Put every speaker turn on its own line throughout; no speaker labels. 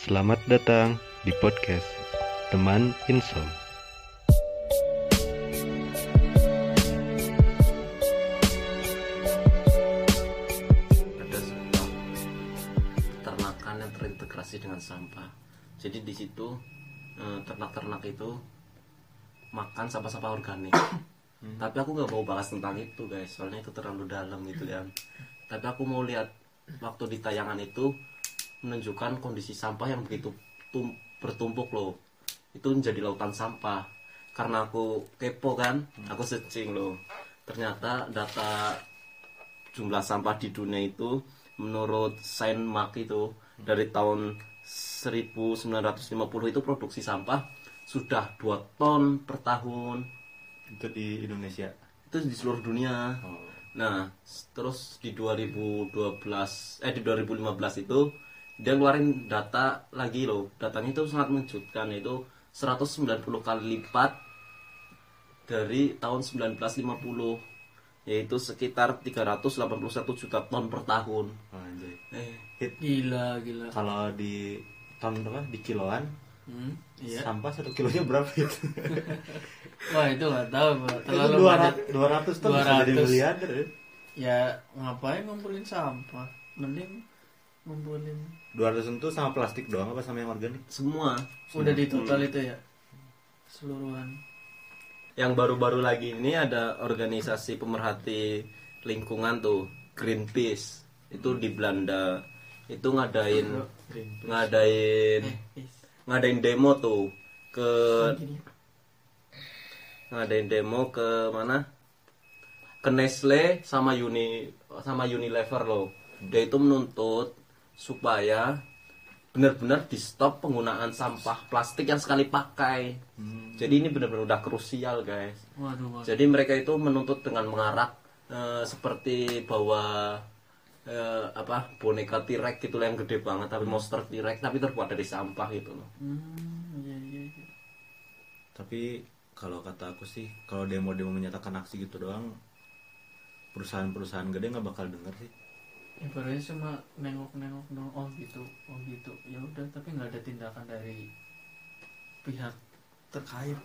Selamat datang di podcast Teman Insom.
ada sebuah peternakan yang terintegrasi dengan sampah. Jadi di situ eh, ternak-ternak itu makan sampah-sampah organik. Tapi aku nggak mau bahas tentang itu guys, soalnya itu terlalu dalam gitu ya. Tapi aku mau lihat waktu di tayangan itu menunjukkan kondisi sampah yang begitu tum- bertumpuk loh. Itu menjadi lautan sampah. Karena aku kepo kan, aku searching loh. Ternyata data jumlah sampah di dunia itu menurut Saint Mark itu dari tahun 1950 itu produksi sampah sudah 2 ton per tahun
itu di Indonesia
itu di seluruh dunia nah s- terus di 2012 eh di 2015 itu dia ngeluarin data lagi loh datanya itu sangat mengejutkan yaitu 190 kali lipat dari tahun 1950 yaitu sekitar 381 juta ton per tahun
oh, anjay.
eh.
Gila, gila.
kalau di ton apa di kiloan
Hmm, iya.
sampah satu kilonya berapa itu
Wah, itu nggak tahu,
itu
Terlalu
dua
banyak.
ratus dua ratus ton bisa jadi
200.
miliarder ya.
Ya, ngapain ngumpulin sampah? Mending ngumpulin.
dua ratus itu sama plastik doang apa sama yang organik?
Semua.
Udah di total itu ya. Seluruhan.
yang baru-baru lagi ini ada organisasi pemerhati lingkungan tuh Greenpeace. Itu di Belanda. Itu ngadain ngadain
Eh,
ngadain demo tuh ke ngadain demo ke mana? Ke Nestle sama Uni sama Unilever loh. Dia itu menuntut supaya benar-benar di stop penggunaan sampah plastik yang sekali pakai. Jadi ini benar-benar udah krusial guys.
Waduh, waduh.
jadi mereka itu menuntut dengan mengarak eh, seperti bawa eh, apa boneka T-Rex gitu yang gede banget tapi monster T-Rex tapi terbuat dari sampah gitu loh.
Hmm, iya, iya, iya.
tapi kalau kata aku sih kalau demo-demo menyatakan aksi gitu doang perusahaan-perusahaan gede nggak bakal denger sih
Ibaratnya cuma nengok-nengok dong, oh gitu, oh gitu. Ya udah, tapi nggak ada tindakan dari pihak terkait.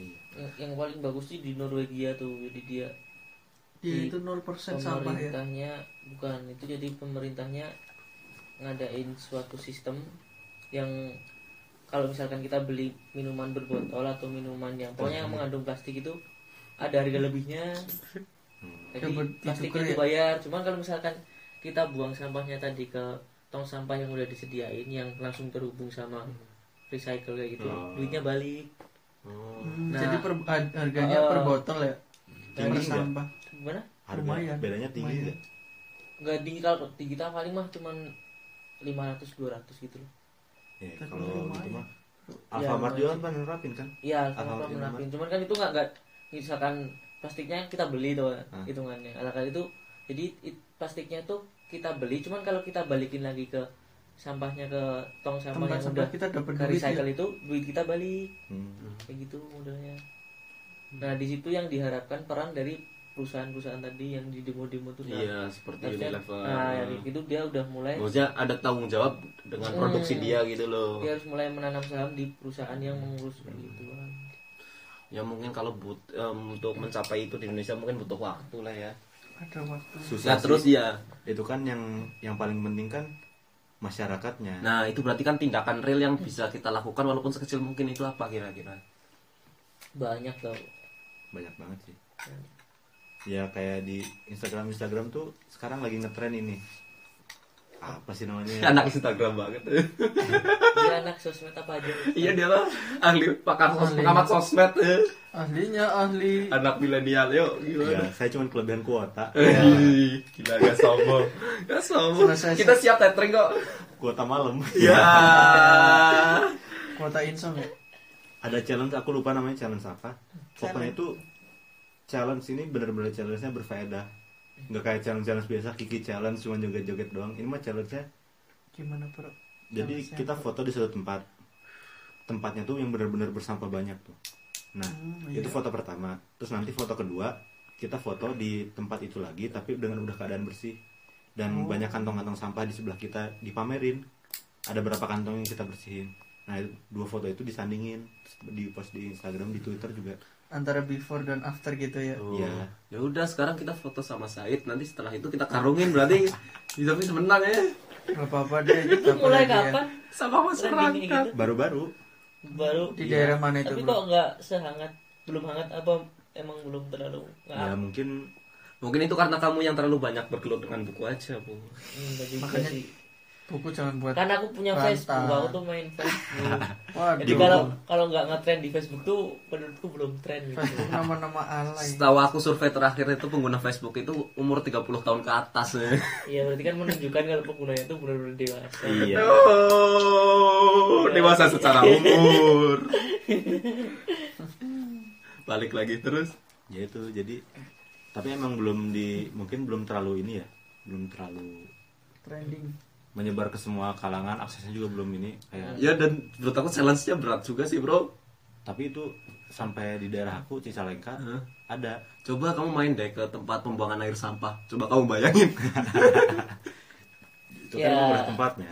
iya.
yang, yang paling bagus sih di Norwegia tuh jadi dia Di
itu 0% sampah ya.
pemerintahnya bukan itu jadi pemerintahnya ngadain suatu sistem yang kalau misalkan kita beli minuman berbotol atau minuman yang pokoknya yang mengandung plastik itu ada harga lebihnya jadi
Ya,
plastiknya
ya?
dibayar cuman kalau misalkan kita buang sampahnya tadi ke tong sampah yang udah disediain yang langsung terhubung sama recycle kayak gitu
Oh.
duitnya balik
Hmm,
Nah,
jadi per, har- harganya
eh,
per botol ya. Per
tinggi nggak?
sampah.
gimana
harga
Lumayan.
bedanya tinggi
Lumayan.
nggak
nggak tinggi kalau di kita paling mah cuman 500 200 gitu loh
ya, kalau gitu mah
Ya,
Alfamart
lumayan
juga kan nerapin kan
iya
Alfamart yang
nerapin cuman kan itu nggak nggak misalkan plastiknya kita beli tuh hitungannya kali itu jadi it- plastiknya tuh kita beli cuman kalau kita balikin lagi ke sampahnya ke tong sampah
Tempat
yang
sampah
udah
kita dapat
ke
duit
recycle
ya.
itu duit kita balik.
Hmm.
kayak gitu modelnya nah di situ yang diharapkan peran dari perusahaan-perusahaan tadi yang di demo-demo tuh. Nah,
iya seperti
harusnya-
Unilever.
nah kayak gitu dia udah mulai
maksudnya ada tanggung jawab dengan produksi
Hmm.
dia gitu loh.
Dia harus mulai menanam saham di perusahaan yang mengurus kayak gitu kan.
Ya mungkin kalau but, em, untuk mencapai itu di Indonesia mungkin butuh waktu lah ya
Ada waktu.
susah
nah terus ya
itu kan yang yang paling penting kan masyarakatnya.
Nah itu berarti kan tindakan real yang bisa kita lakukan walaupun sekecil mungkin itu apa kira-kira?
Banyak tau.
Banyak banget sih. Ya kayak di Instagram Instagram tuh sekarang lagi ngetren ini. Apa sih namanya?
Anak Instagram banget.
Dia anak sosmed apa aja?
Iya dia lah ahli pakar sos
Ahli.
pengamat sosmed.
Ahlinya ahli.
anak milenial yuk
ya
gimana
saya cuma kelebihan kuota.
Gila gak sombong. Gak sombong.
Selesai.
kita siap tethering kok.
Kuota malam.
Ya
Kuota insom ya.
ada challenge aku lupa namanya challenge apa. Pokoknya itu challenge ini bener-bener challenge-nya berfaedah. Nggak kayak challenge challenge biasa kiki challenge cuma joget-joget doang. Ini mah challenge-nya
Gimana, Bro?
jadi kita foto di suatu tempat. Tempatnya tuh yang benar-benar bersampah banyak tuh nah
Hmm,
itu
iya.
foto pertama. Terus nanti foto kedua kita foto di tempat itu lagi tapi dengan udah keadaan bersih. Dan
Oh.
banyak kantong-kantong sampah di sebelah kita dipamerin. Ada berapa kantong yang kita bersihin. Nah itu- dua foto itu disandingin di post di Instagram di Twitter juga.
Antara before dan after gitu ya?
Oh.
Iya.
Ya udah sekarang kita foto sama Said. Nanti setelah itu kita karungin berarti. Bisa bisa menang ya.
Nggak apa-apa deh kita
mulai
ya.
kapan?
Sama
gitu
baru-baru
baru
di daerah mana itu
tapi
bro?
kok nggak sehangat belum hangat apa emang belum terlalu
ya mungkin
Mungkin itu karena kamu yang terlalu banyak bergelut dengan buku aja, Bu.
hmm,
Makanya-
sih
buku jangan buat
karena aku punya. Facebook aku tuh main Facebook
waduh
jadi kalau kalau nggak ngetrend di Facebook tuh menurutku belum tren gitu
Facebook nama-nama alay
Setahu aku survei terakhir itu pengguna Facebook itu umur 30 tahun ke atas. ya.
Iya berarti kan menunjukkan kalau penggunanya itu benar-benar dewasa
iya
Oh, dewasa secara umur. Balik lagi terus.
ya itu jadi tapi emang belum di mungkin belum terlalu ini ya belum terlalu
trending
menyebar ke semua kalangan aksesnya juga belum ini kayak
Ya dan menurut aku challenge-nya berat juga sih, Bro.
tapi itu sampai di daerah aku Cicalengka
Hah?
ada
Coba kamu main deh ke tempat pembuangan air sampah. Coba kamu bayangin.
itu
Ya.
kan udah tempatnya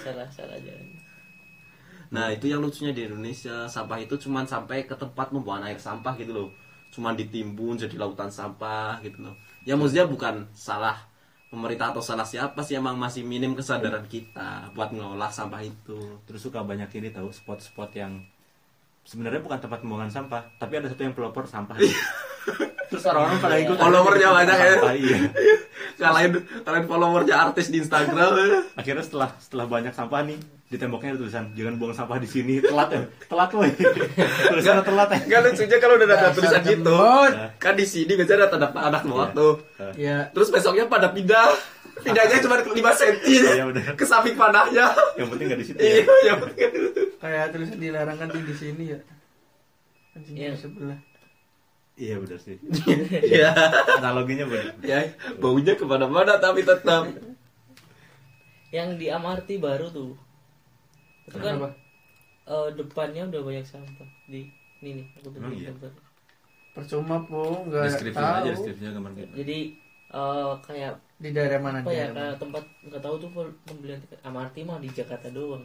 salah salah jalan
Nah itu yang lucunya di Indonesia sampah itu cuman sampai ke tempat pembuangan air sampah gitu loh Cuman ditimbun jadi lautan sampah gitu loh Ya maksudnya bukan salah pemerintah atau salah siapa sih emang masih minim kesadaran kita buat ngelola sampah itu?
Terus suka banyak ini tahu spot-spot yang sebenarnya bukan tempat pembuangan sampah tapi ada satu yang pelopor sampah. Terus orang-orang pada ikut.
Followernya banyak ya.
Sampah, iya.
Kalian kalian followernya artis di Instagram ya.
akhirnya setelah setelah banyak sampah nih di temboknya ada tulisan jangan buang sampah di sini. Telat ya telat woy tulisannya telat ya
Gak lucunya kalau udah ada
Dasar
tulisan gitu.
jembut.
Kan di sini biasanya ada tanda anak muat tuh.
Ya
Terus besoknya pada pindah. Pindahnya cuma 5 cm
Iya, udah.
Ke samping panahnya.
Yang penting nggak di situ
Iya,
ya.
yang penting kan itu.
kayak tulisan dilarangkan di sini ya. Kan sini
Iya.
di sebelah.
Iya benar sih.
Iya.
analoginya benar.
Ya, baunya ke mana-mana tapi tetap.
yang di MRT baru tuh itu kan
Kenapa?
eh, depannya udah banyak sampah di ini nih aku di
iya?
tempat.
percuma po nggak
deskripsinya aja
tahu.
deskripsinya gambar gitu
jadi eh, kayak
di daerah mana
apa ya
daerah
kayak tempat nggak tahu tuh pembelian tiket. MRT mah di Jakarta doang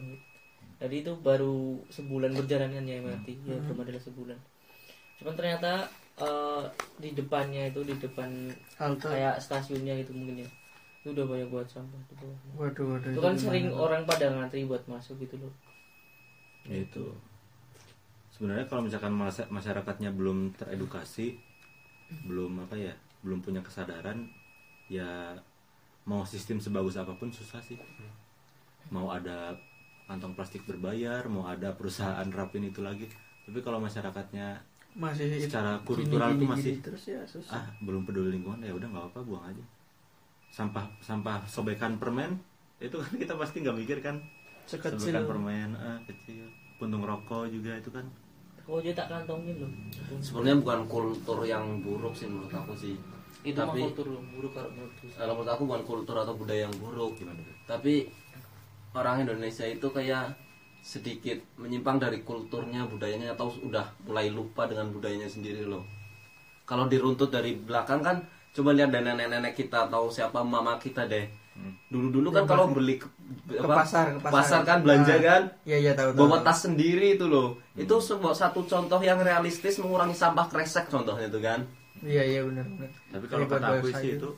jadi itu baru sebulan berjalan kan ya MRT ya
Hmm.
belum adalah sebulan. Cuman ternyata eh, di depannya itu di depan
halte.
kayak stasiunnya itu mungkin ya itu udah banyak buat sampah tuh bawah.
waduh waduh
itu kan
gimana?
sering orang pada ngantri buat masuk gitu loh.
Ya itu. Sebenarnya kalau misalkan masyarakatnya belum teredukasi belum apa ya belum punya kesadaran ya mau sistem sebagus apa pun susah sih. Mau ada kantong plastik berbayar mau ada perusahaan rapin itu lagi. Tapi kalau masyarakatnya
masih
secara kultural tuh masih
gini terus ya susah.
ah belum peduli lingkungan ya udah nggak apa buang aja sampah sampah sobekan permen itu kan kita pasti nggak mikir kan
sekecil
sobekan permen ah, kecil puntung rokok juga itu kan
kok aja tak kantongin loh
Sebenarnya bukan kultur yang buruk sih menurut aku sih.
itu mah
Tapi-
kultur buruk kalau menurutku
Kalau menurut aku bukan kultur atau budaya yang buruk.
gimana
Tapi orang Indonesia itu kayak sedikit menyimpang dari kulturnya, budayanya atau udah mulai lupa dengan budayanya sendiri loh. Kalau diruntut dari belakang kan coba lihat dari nenek-nenek kita atau siapa mama kita deh. Dulu-dulu kan kalau beli ke,
ke
apa,
pasar ke pasar,
kan belanja
Nah,
kan?
iya iya tahu tahu.
bawa tas sendiri itu loh. Itu sebuah satu contoh yang realistis mengurangi sampah kresek contohnya itu kan.
iya iya benar benar.
Tapi kalau
Kayak
kata aku sih itu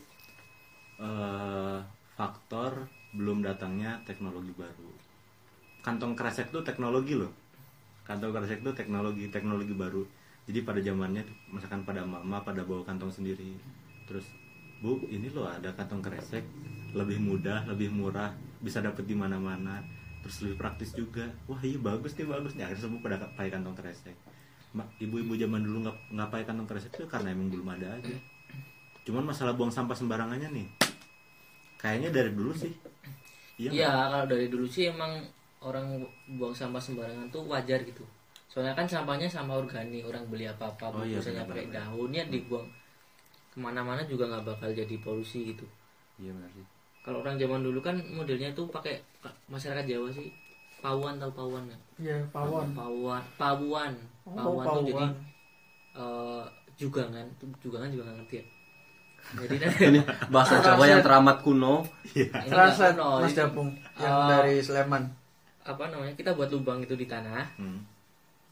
eh, faktor belum datangnya teknologi baru. Kantong kresek tuh teknologi loh. Kantong kresek tuh teknologi teknologi baru. Jadi pada zamannya misalkan pada mama pada bawa kantong sendiri terus bu ini loh ada kantong kresek. Lebih mudah lebih murah. Bisa dapet di mana-mana. Terus lebih praktis juga. Wah iya bagus nih bagus nih. Akhirnya semua pada pakai kantong kresek. Ibu-ibu zaman dulu nggak nggak pakai kantong kresek tuh karena emang belum ada aja. Cuman masalah buang sampah sembarangannya nih. Kayaknya dari dulu sih. Iya nggak?
kalau dari dulu sih emang orang buang sampah sembarangan tuh wajar gitu. Soalnya kan sampahnya sampah organik, orang beli apa-apa,
Oh iya,
pakai daunnya dibuang ke mana-mana juga nggak bakal jadi polusi gitu.
iya benar sih
Kalau orang zaman dulu kan modelnya tuh pakai masyarakat Jawa sih pawuan atau pawuan ya?
iya pawon
Pawuan, pawuan,
oh
pawuan tuh jadi eh jugangan, tuh jugangan juga nggak ngerti ya. Jadi
Ini bahasa Jawa yang teramat kuno.
nggak
translate
kuno,
mas Japung yang
Ah.
dari Sleman
apa namanya kita buat lubang itu di tanah
Hmm.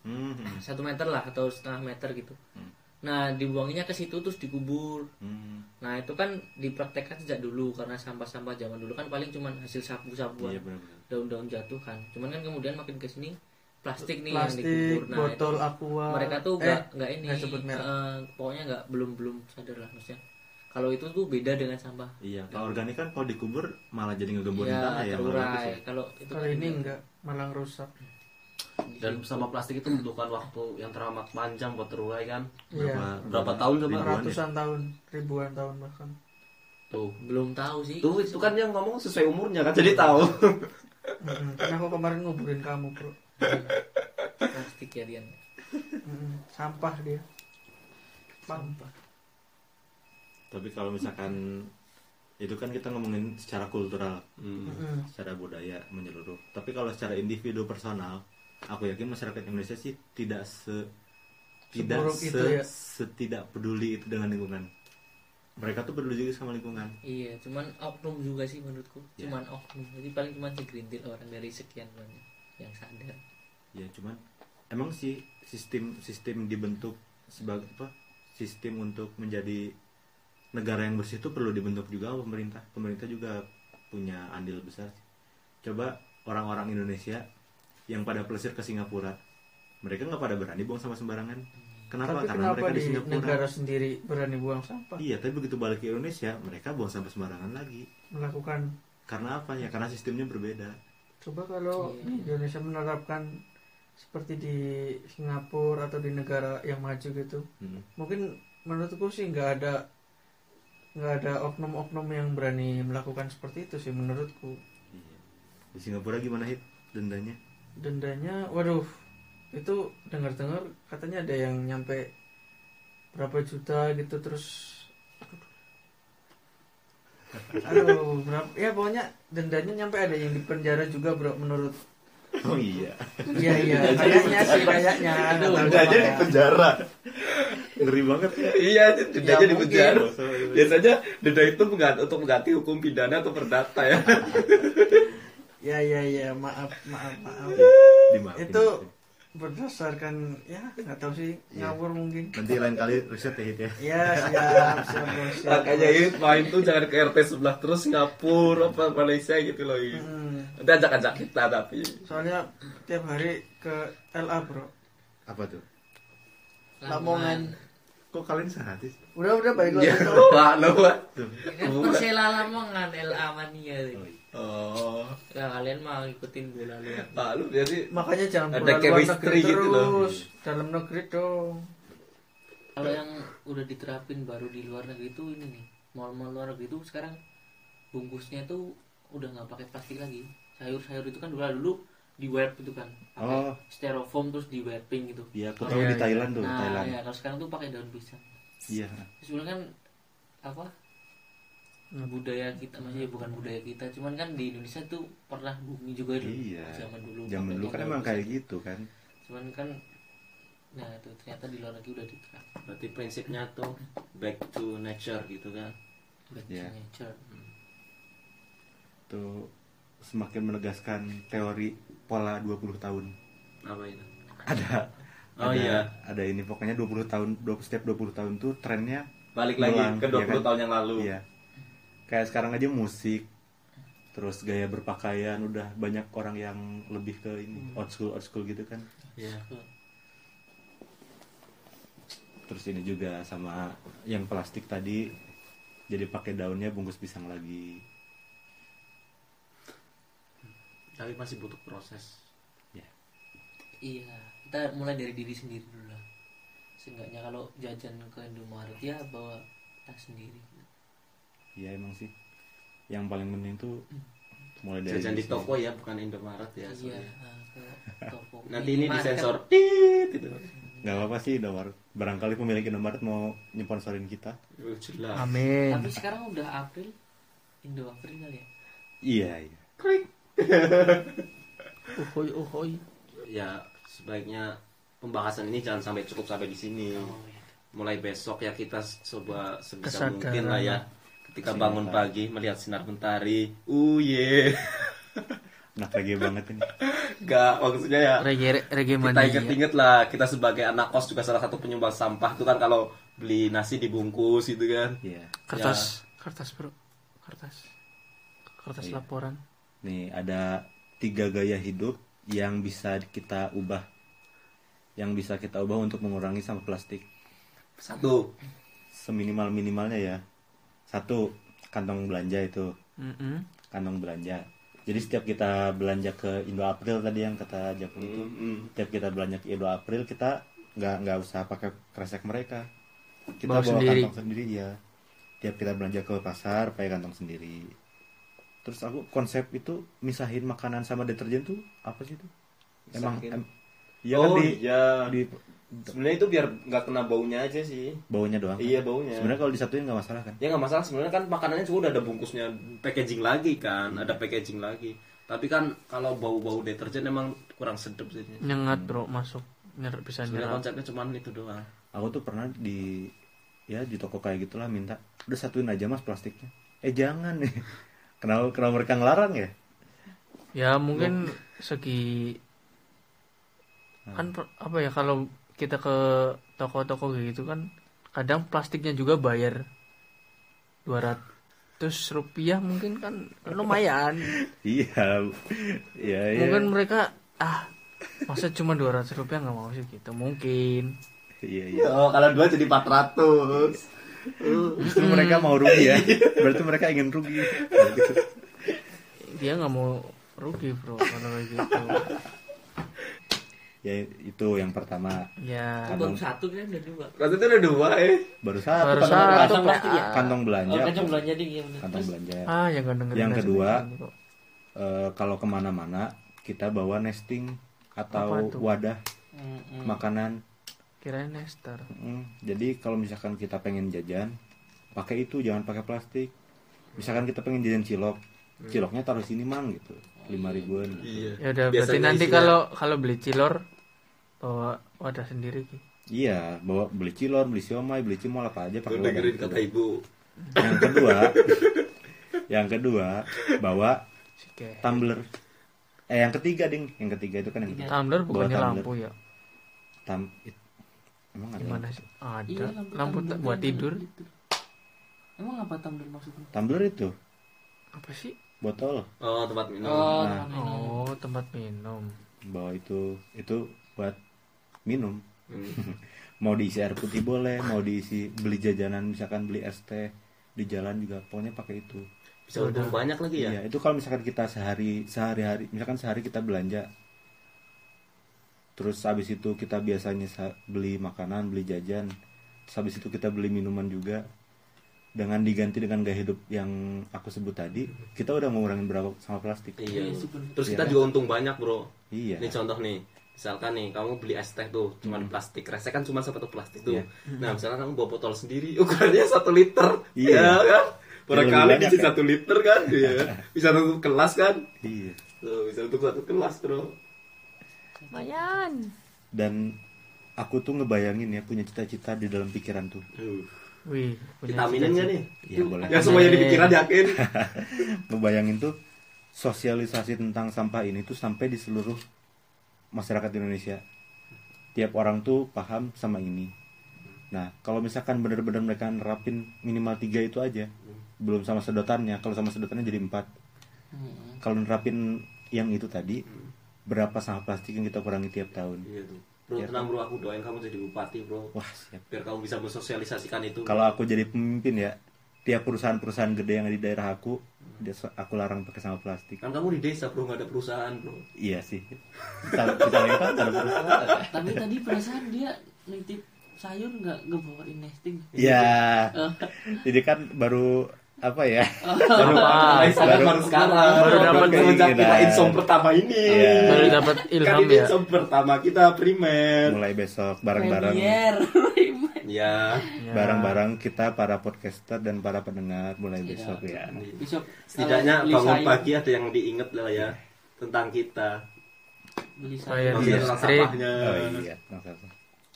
Hmm. hmm,
satu meter lah atau setengah meter gitu
Hmm.
Nah dibuanginya ke situ terus dikubur
Hmm.
nah itu kan dipraktekkan sejak dulu karena sampah-sampah zaman dulu kan paling cuman hasil sabu-sabuan
Iya
daun-daun jatuh kan cuman kan kemudian makin ke sini plastik nih
plastik
yang dikubur nah
botol
itu
aqua
mereka tuh
eh,
nggak nggak ini
nggak sebut merek.
eh, pokoknya nggak belum belum sadar lah maksudnya kalau itu tuh beda dengan sampah
Iya, kalau organik kan kalau dikubur malah jadi ngegemburin
ya
tanah ya.
terurai
ya.
kalau itu
kalau
kan
ini
enggak.
enggak malah rusak
dan sampah plastik itu membutuhkan waktu yang teramat panjang buat terurai kan.
Iya.
Berapa tahun coba?
Ribuan ya?
ratusan tahun ribuan tahun bahkan.
Tuh.
Belum tahu sih.
Tuh itu kan yang ngomong sesuai umurnya kan jadi tahu.
Kan aku kemarin nguburin kamu bro.
Plastik ya Dian.
Mm-mm. sampah dia. Sampah.
Tapi kalau misalkan itu kan kita ngomongin secara kultural,
Hmm.
Secara budaya menyeluruh. Tapi kalau secara individu personal, aku yakin masyarakat Indonesia sih tidak se tidak se,
itu ya.
setidak peduli itu dengan lingkungan. Mereka tuh peduli juga sama lingkungan.
iya cuman oknum juga sih menurutku
Ya.
cuman oknum jadi paling cuman segelintir orang dari sekian banyak yang sadar
Ya cuman emang sih sistem sistem dibentuk sebagai apa? Sistem untuk menjadi negara yang bersih itu perlu dibentuk juga pemerintah. Pemerintah juga punya andil besar. Coba orang-orang Indonesia yang pada pelesir ke Singapura, mereka nggak pada berani buang sama sembarangan. Kenapa?
tapi
Karena
kenapa
mereka di
di
Singapura.
negara sendiri berani buang sampah
Iya, tapi begitu balik ke Indonesia, mereka buang sampah sembarangan lagi.
melakukan
Karena apa ya? Karena sistemnya berbeda.
coba kalau
Iya.
di Indonesia menerapkan seperti di Singapura atau di negara yang maju gitu
Hmm.
mungkin menurutku sih nggak ada nggak ada oknum-oknum yang berani melakukan seperti itu sih menurutku
Iya. Di Singapura gimana hit dendanya?
Dendanya waduh itu dengar-dengar katanya ada yang nyampe berapa juta gitu terus aduh berapa ya pokoknya dendanya nyampe ada yang di penjara juga bro menurut
Oh iya.
iya iya kayaknya sih kayaknya. Tahu
Dendanya di penjara. Ngeri banget ya.
iya dendanya
Ya,
di penjara. Biasanya denda itu untuk mengganti hukum pidana atau perdata ya
ya ya ya maaf maaf maaf
Dimaafin.
itu berdasarkan ya nggak tahu sih
Iya.
ngawur mungkin
Nanti lain kali riset ya hit ya.
ya siap siap bro, siap
makanya ini main tuh jangan ke RT sebelah terus Singapura apa Malaysia gitu loh ini
Hmm,
nanti ajak-ajak kita tapi
soalnya tiap hari ke LA bro
Apa tuh?
Lamongan
Kok kalian sehati? sih?
udah udah baik lagi
ya lo
Tuh.
kan Persela Lamongan LA Mania
Oh, iya.
Oh
ya kalian mau ngikutin bola lu
pak lu jadi
makanya jangan
Ada
bola luar
chemistry
negeri
gitu loh.
terus dalam negeri dong
kalau yang udah diterapin baru di luar negeri itu ini nih mal-mal luar negeri itu sekarang bungkusnya tuh udah nggak pakai plastik lagi sayur-sayur itu kan dulu dulu di wrap itu kan pakai
Oh.
styrofoam terus di wrapping gitu
Iya, aku
Oh,
tahu
iya,
di
iya.
Thailand tuh,
nah
Thailand.
ya kalau sekarang tuh pakai daun pisang
Iya.
sebenarnya kan apa budaya kita maksudnya bukan budaya kita cuman kan di Indonesia tuh pernah bumi juga dulu
Iya.
zaman dulu
Zaman dulu kan emang kayak gitu kan.
cuman kan nah itu ternyata di luar negeri udah diterapkan
berarti prinsipnya tuh back to nature gitu kan
back to
Iya.
nature
Tuh semakin menegaskan teori pola 20 tahun.
apa itu
Ada
Oh,
ada-
iya.
Ada ini pokoknya 20 tahun 20 setiap 20 tahun tuh trennya
balik lagi ke 20
iya kan?
tahun yang lalu
Iya. Kayak sekarang aja musik terus gaya berpakaian udah banyak orang yang lebih ke ini old school old school gitu kan.
Iya.
Terus ini juga sama yang plastik tadi jadi pakai daunnya bungkus pisang lagi.
tapi masih butuh proses
Ya.
Iya, kita mulai dari diri sendiri dulu lah. Seenggaknya kalau jajan ke Indomaret ya bawa tas sendiri.
Iya emang sih. Yang paling penting tuh mulai dari
jajan di toko ya bukan Indomaret ya
Iya, ke toko.
nanti ini disensor tit gitu
Gak apa-apa sih Indomaret. Barangkali pemilik Indomaret mau nyponsorin kita.
jelas
amin
Tapi sekarang udah April, Indo April kali ya.
Iya iya.
uhoy uhoy
ya sebaiknya pembahasan ini jangan sampai cukup sampai di sini
Oh, iya.
mulai besok ya kita coba sebisa
Kesadaran.
mungkin lah ya ketika
Sinar
bangun pagi melihat sinar mentari. Uh ye.
Anak reggae banget ini.
Enggak, maksudnya ya
reggae reggae
kita inget-inget lah kita sebagai anak kos juga salah satu penyumbang sampah itu kan kalau beli nasi dibungkus gitu kan.
Iya.
kertas kertas bro. Kertas. Kertas
Iya.
laporan.
Nih ada tiga gaya hidup yang bisa kita ubah, yang bisa kita ubah untuk mengurangi sampah plastik.
satu.
Seminimal minimalnya ya. Satu kantong belanja itu,
Mm-mm.
kantong belanja. Jadi setiap kita belanja ke Indo April tadi yang kata Japun itu,
Mm-mm.
setiap kita belanja ke Indo April kita nggak nggak usah pakai kresek mereka. Kita
Bawa
bawa,
sendiri.
kantong sendiri ya. Tiap kita belanja ke pasar pakai kantong sendiri. Terus aku konsep itu misahin makanan sama deterjen tuh apa sih itu? Emang em, Iya kan
oh
di,
iya
di
sebenarnya itu biar nggak kena baunya aja sih
baunya doang. kan?
iya baunya
Sebenarnya kalau disatuin nggak masalah kan?
ya nggak masalah sebenarnya kan makanannya juga udah ada bungkusnya packaging lagi kan ada packaging lagi tapi kan kalau bau-bau deterjen emang kurang sedap sih
nyengat bro masuk Nyer, bisa
sebenarnya
nyerap
konsepnya cuman itu doang
Aku tuh pernah di ya di toko kayak gitulah minta udah satuin aja mas plastiknya. Eh jangan nih. Kenapa kenapa mereka ngelarang ya?
ya mungkin segi kan per- apa ya kalau kita ke toko-toko kayak gitu kan kadang plastiknya juga bayar 200 rupiah mungkin kan lumayan
Iya. Iya, iya.
mungkin mereka ah masa cuma 200 rupiah nggak mau sih gitu mungkin
Iya, iya.
oh kalau dua jadi 400
Justru mereka mau rugi ya. Berarti mereka ingin rugi.
dia nggak mau rugi bro kalau kayak gitu
ya itu yang pertama.
ya
baru satu kan udah dua
berarti itu udah dua eh
Baru satu
baru
kantong,
satu
kantong ya?
kantong belanja.
oh kacang belanja iya bener.
Kantong belanja.
ah yang
Yang kedua. Eh, kalau ke mana-mana kita bawa nesting atau wadah
mm, mm.
makanan
kirain nester
Mm, jadi kalau misalkan kita pengen jajan pakai itu jangan pakai plastik misalkan kita pengen jajan cilok ciloknya taruh sini mang gitu lima ribuan gitu.
iya
ya udah berarti nanti kalau kalau beli cilor bawa wadah sendiri Ki.
iya bawa beli cilor beli siomay beli cimol apa aja pakai
dengerin
wadah.
kata ibu
yang kedua yang kedua bawa
Sike.
tumbler eh yang ketiga ding yang ketiga itu kan yang ketiga.
tumbler
Bawa
bukannya
tumbler.
lampu ya
Tam, it- emang ada
gimana sih ada
Iya,
lampu,
tumbler
tak buat tidur
gitu. emang apa tumbler maksudnya
tumbler itu
apa sih
botol?
Oh tempat minum.
Oh
Nah.
teman minum.
oh tempat minum.
Bawa itu itu buat minum.
Hmm.
mau diisi air putih boleh mau diisi beli jajanan misalkan beli es teh di jalan juga pokoknya pakai itu.
Bisa untung banyak lagi ya?
Iya, itu kalau misalkan kita sehari sehari-hari misalkan sehari kita belanja. Terus habis itu kita biasanya sa- beli makanan beli jajan. Terus habis itu kita beli minuman juga dengan diganti dengan gaya hidup yang aku sebut tadi kita udah ngurangin berapa sama plastik
iya
Iya
terus
Iya
kita
kan?
juga untung banyak bro
iya
Ini contoh nih, misalkan nih kamu beli es teh tuh cuman plastik, resek kan cuma satu plastik tuh.
Iya.
Nah misalkan kamu bawa botol sendiri, ukurannya satu liter,
Iya.
ya kan?
Ya, lebih
Barangkali bisa
kan?
satu liter kan, Iya. Bisa untuk kelas kan?
iya
Tuh, bisa untuk satu kelas bro.
lumayan
dan aku tuh ngebayangin ya punya cita-cita di dalam pikiran tuh
Uh,
wih punya
kita aminin nggak nih?
Iya boleh
Yang semuanya di pikiran yakin?
ngebayangin tuh sosialisasi tentang sampah ini tuh sampai di seluruh masyarakat Indonesia. Tiap orang tuh paham sama ini. Nah, kalau misalkan benar-benar mereka nerapin minimal tiga itu aja, belum sama sedotannya. Kalau sama sedotannya jadi empat.
Mm.
Kalau nerapin yang itu tadi, berapa sampah plastik yang kita kurangi tiap tahun?
Iya tuh. Bro,
Iya,
tenang bro, aku doain kamu jadi bupati bro.
Wah, siap.
Biar kamu bisa mensosialisasikan itu.
Kalau aku jadi pemimpin ya, tiap perusahaan-perusahaan gede yang ada di daerah aku, aku larang pakai sampah plastik.
Kan kamu di desa bro, nggak ada perusahaan bro.
Iya sih. Kita kita lihat kan ada perusahaan.
tapi tadi perasaan dia nitip sayur nggak ngebawain nesting
Ya,
Oh.
jadi kan baru apa ya?
Baru
baru-
baru sekarang.
baru dapat
semenjak kita insom pertama ini.
Iya.
baru dapat
kan
ilham
ini
ya
insom pertama kita primer.
Mulai besok bareng-bareng
Premier.
Ya.
Ya.
bareng-bareng kita para podcaster dan para pendengar mulai
Iya.
besok ya.
besok
Setidaknya bangun pagi ada yang diinget lah ya tentang kita.
beli
Saya
sayur.
Oh iya,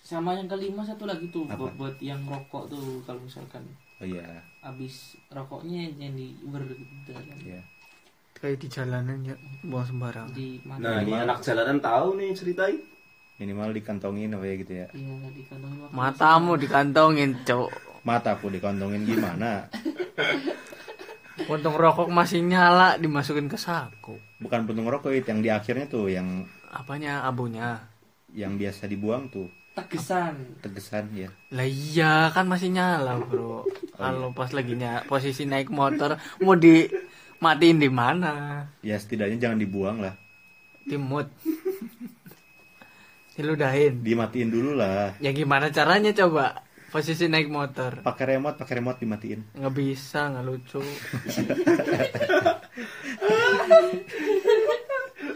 sama yang kelima satu lagi tuh buat yang rokok tuh kalau misalkan
Oh iya,
habis rokoknya yang di ber gitu kan.
iya.
kayak di jalanan ya buang sembarang.
Di mana
Nah, ini anak jalanan tahu nih ceritain.
minimal dikantongin apa ya gitu ya.
Iya di kantong waktu
matamu dikantongin cok
mataku dikantongin gimana?
Puntung rokok masih nyala dimasukin ke saku.
Bukan puntung rokok itu yang di akhirnya tuh yang
apanya? Abunya.
yang biasa dibuang tuh
tegesan.
Tegesan ya
lah iya kan masih nyala bro. Kalau pas lagi ny- posisi naik motor mau di matiin di mana?
Ya setidaknya jangan dibuang lah.
Timut diludahin.
Dimatiin dulu lah.
Ya gimana caranya coba? Posisi naik motor.
Pakai remote pakai remote dimatiin.
Nggak bisa nggak lucu.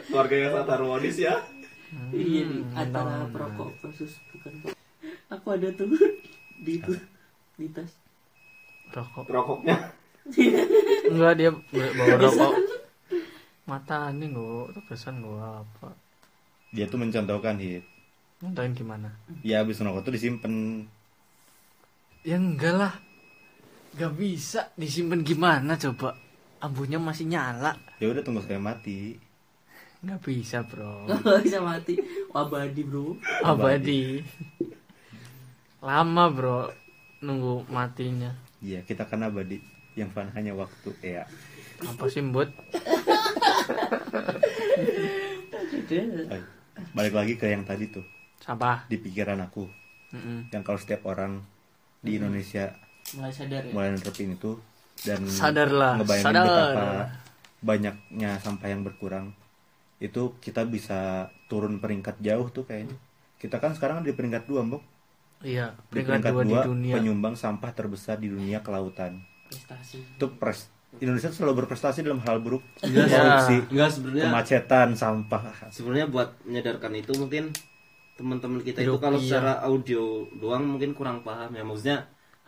Keluarga yang sangat harmonis ya.
Iya di antara perokok versus bukan aku ada tuh di itu di tas.
Rokok.
Rokoknya.
enggak dia bawa rokok. mata ini gua terkesan gua apa?
Dia tuh mencontohkan hit.
Nonton gimana?
Ya habis rokok tuh disimpan
ya enggak lah. Nggak bisa disimpan gimana coba? Abunya masih nyala.
Ya udah tunggu saya mati
nggak bisa bro.
Nggak bisa mati. Abadi bro.
Abadi. Lama bro nunggu matinya.
Iya kita kan abadi. Yang fun hanya waktu ya.
Apa sih mbut?
Balik lagi ke yang tadi tuh.
Sampah
di pikiran aku.
Mm-mm.
yang kalau setiap orang di Indonesia
mulai sadar ya?
mulai nerapin itu dan
Sadarlah,
ngebayangin
sadar.
betapa banyaknya sampah yang berkurang itu kita bisa turun peringkat jauh tuh kayaknya. Kita kan sekarang di peringkat dua mbok.
Iya
di
peringkat dua di dunia.
penyumbang sampah terbesar di dunia ke lautan
prestasi.
Itu pres Indonesia selalu berprestasi dalam hal buruk.
Enggak,
korupsi
Enggak sebenarnya
kemacetan sampah.
sebenarnya buat menyadarkan itu mungkin teman-teman kita itu
Hidup,
kalau
iya.
secara audio doang mungkin kurang paham ya. Maksudnya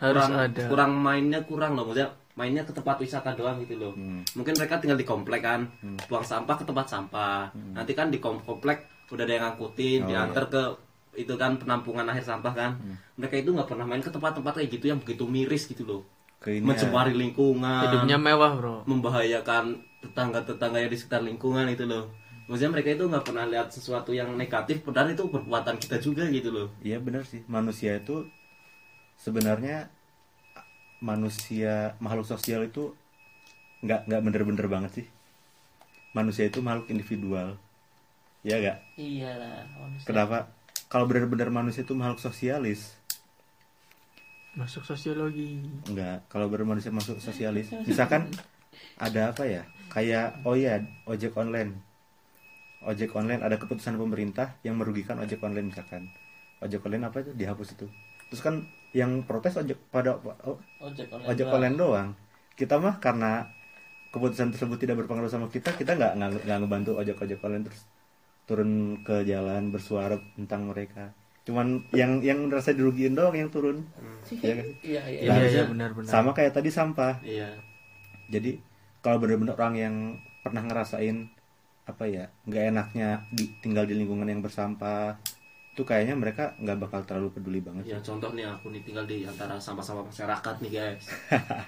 Harus
kurang,
ada.
kurang mainnya kurang loh. Maksudnya mainnya ke tempat wisata doang gitu loh
Hmm.
mungkin mereka tinggal di komplek kan buang sampah ke tempat sampah
Hmm.
nanti kan di kom- komplek udah ada yang ngangkutin
Oh,
diantar ke itu kan penampungan akhir sampah kan
Hmm.
mereka itu nggak pernah main ke tempat-tempat kayak gitu yang begitu miris gitu loh
ke ini ya,
mencemari lingkungan
hidupnya mewah bro
membahayakan tetangga-tetangga yang di sekitar lingkungan itu loh. Maksudnya mereka itu nggak pernah lihat sesuatu yang negatif, padahal itu perbuatan kita juga gitu loh.
Iya benar sih manusia itu sebenarnya manusia makhluk sosial itu nggak nggak bener-bener banget sih manusia itu makhluk individual ya gak
iyalah manusia
kenapa kalau bener-bener manusia itu makhluk sosialis
masuk sosiologi
Enggak, kalau bermanusia masuk sosialis. Misalkan ada apa ya? Kayak oh ya, ojek online. Ojek online ada keputusan pemerintah yang merugikan ojek online misalkan. Ojek online apa itu dihapus itu. Terus kan yang protes ojek pada oh,
ojek online
ojek
doang.
online doang. Kita mah karena keputusan tersebut tidak berpengaruh sama kita, kita nggak nggak nggak ngebantu ojek-ojek online terus turun ke jalan bersuara tentang mereka. Cuman yang yang merasa dirugiin doang yang turun. Iya kan?
iya iya
iya
iya.
benar-benar
Sama kayak tadi sampah.
Iya.
Jadi kalau benar-benar orang yang pernah ngerasain apa ya nggak enaknya di, tinggal di lingkungan yang bersampah itu kayaknya mereka nggak bakal terlalu peduli banget.
Ya contoh nih aku nih tinggal di antara sampah-sampah masyarakat nih guys.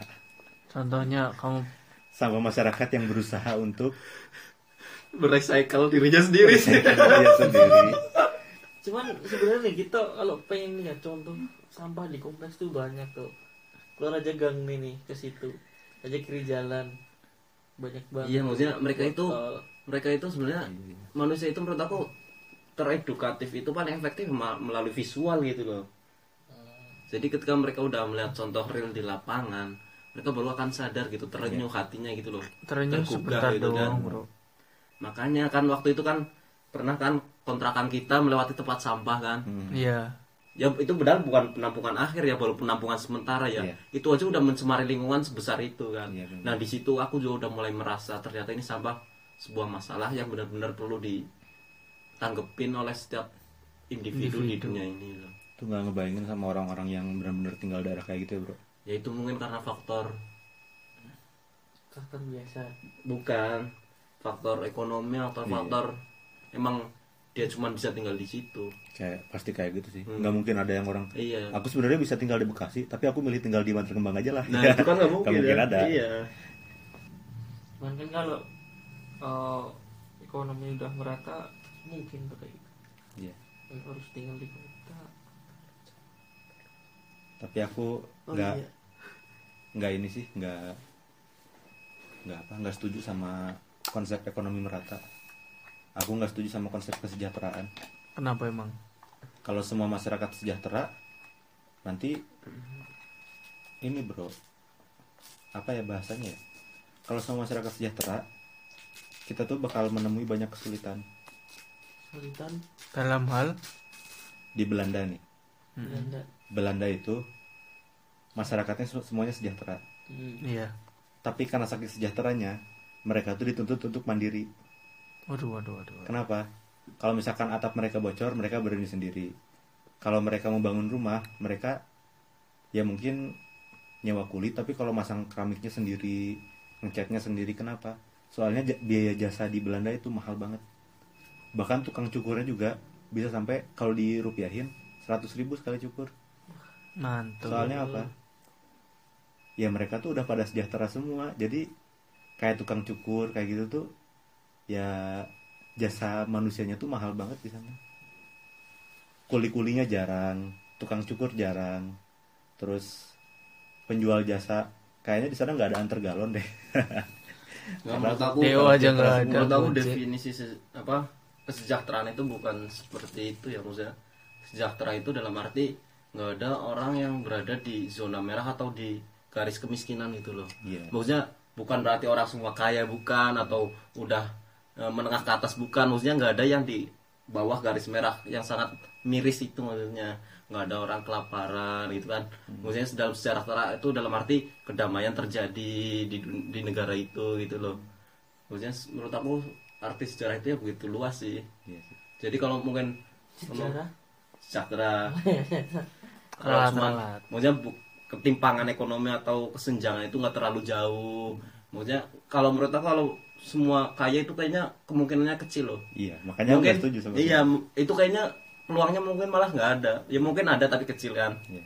contohnya kamu
Sama masyarakat yang berusaha untuk
Merecycle dirinya sendiri.
dia sendiri.
cuman sebenarnya kita kalau pengen lihat contoh sampah di kompleks tuh banyak tuh keluar aja gang nih nih ke situ aja kiri jalan banyak banget
Iya maksudnya mereka itu mereka itu sebenarnya manusia itu menurut aku teredukatif itu paling efektif melalui visual gitu loh. Jadi ketika mereka udah melihat contoh real di lapangan, mereka baru akan sadar gitu, terenyuh hatinya gitu loh.
terenyuh sebentar
gitu kan.
doang bro
Makanya kan waktu itu kan pernah kan kontrakan kita melewati tempat sampah kan.
iya
Ya itu benar bukan penampungan akhir ya, baru penampungan sementara ya.
Iya.
Itu aja udah mencemari lingkungan sebesar itu kan.
Iya, benar.
nah di situ aku juga udah mulai merasa ternyata ini sampah sebuah masalah yang benar-benar perlu ditanggepin oleh setiap individu, di dunia ini loh.
Tuh nggak ngebayangin sama orang-orang yang benar-benar tinggal daerah kayak gitu ya bro.
Ya itu mungkin karena faktor
faktor biasa
bukan faktor ekonomi atau
Iya.
faktor emang dia cuma bisa tinggal di situ.
Kayak pasti kayak gitu sih.
Hmm.
Nggak mungkin ada yang orang.
Iya.
Aku sebenarnya bisa tinggal di Bekasi, tapi aku milih tinggal di Bantar Kembang aja lah.
Nah itu kan nggak mungkin.
Nggak mungkin
ya.
ada.
Iya.
cuman kan kalau eh, ekonomi udah merata mungkin
Iya.
Dan harus tinggal di kota
Tapi aku
oh
nggak
iya
nggak ini sih nggak nggak apa nggak setuju sama konsep ekonomi merata. Aku nggak setuju sama konsep kesejahteraan.
Kenapa emang?
Kalau semua masyarakat sejahtera, nanti ini bro, apa ya bahasanya? ya? Kalau semua masyarakat sejahtera, kita tuh bakal menemui banyak kesulitan
Kesulitan
Dalam hal
di Belanda nih.
Belanda
Belanda itu masyarakatnya se- semuanya sejahtera.
Hmm.
iya.
Tapi karena saking sejahteranya, mereka tuh dituntut untuk mandiri.
Waduh, waduh, waduh. waduh.
Kenapa? Kalau misalkan atap mereka bocor, mereka berdiri sendiri. Kalau mereka mau bangun rumah, mereka ya mungkin nyewa kulit, tapi kalau masang keramiknya sendiri, ngecatnya sendiri, kenapa? Soalnya biaya jasa di Belanda itu mahal banget. Bahkan tukang cukurnya juga bisa sampai kalau dirupiahin 100 ribu sekali cukur.
Mantul.
Soalnya apa? Ya mereka tuh udah pada sejahtera semua. Jadi kayak tukang cukur kayak gitu tuh ya jasa manusianya tuh mahal banget di sana. Kuli-kulinya jarang, tukang cukur jarang. Terus penjual jasa kayaknya di sana nggak ada antar galon deh.
Nggak, menurut aku
Dewa aja nggak ada.
menurut aku definisi se- apa kesejahteraan itu bukan seperti itu ya maksudnya sejahtera itu dalam arti nggak ada orang yang berada di zona merah atau di garis kemiskinan gitu loh.
Iya.
maksudnya bukan berarti orang semua kaya bukan atau udah e, menengah ke atas bukan. Maksudnya nggak ada yang di bawah garis merah yang sangat miris itu maksudnya. Nggak ada orang kelaparan gitu kan. Maksudnya dalam sejarah itu dalam arti kedamaian terjadi di di negara itu gitu loh. Maksudnya menurut aku arti sejarah itu ya begitu luas sih.
Iya sih.
jadi kalau mungkin
sejarah?
sejahtera kalau cuma maksudnya bu- ketimpangan ekonomi atau kesenjangan itu nggak terlalu jauh. Maksudnya kalau menurut aku kalau semua kaya itu kayaknya kemungkinannya kecil loh.
Iya, makanya
mungkin
setuju sama
iya itu kayaknya peluangnya mungkin malah nggak ada. Ya mungkin ada tapi kecil kan.
Iya.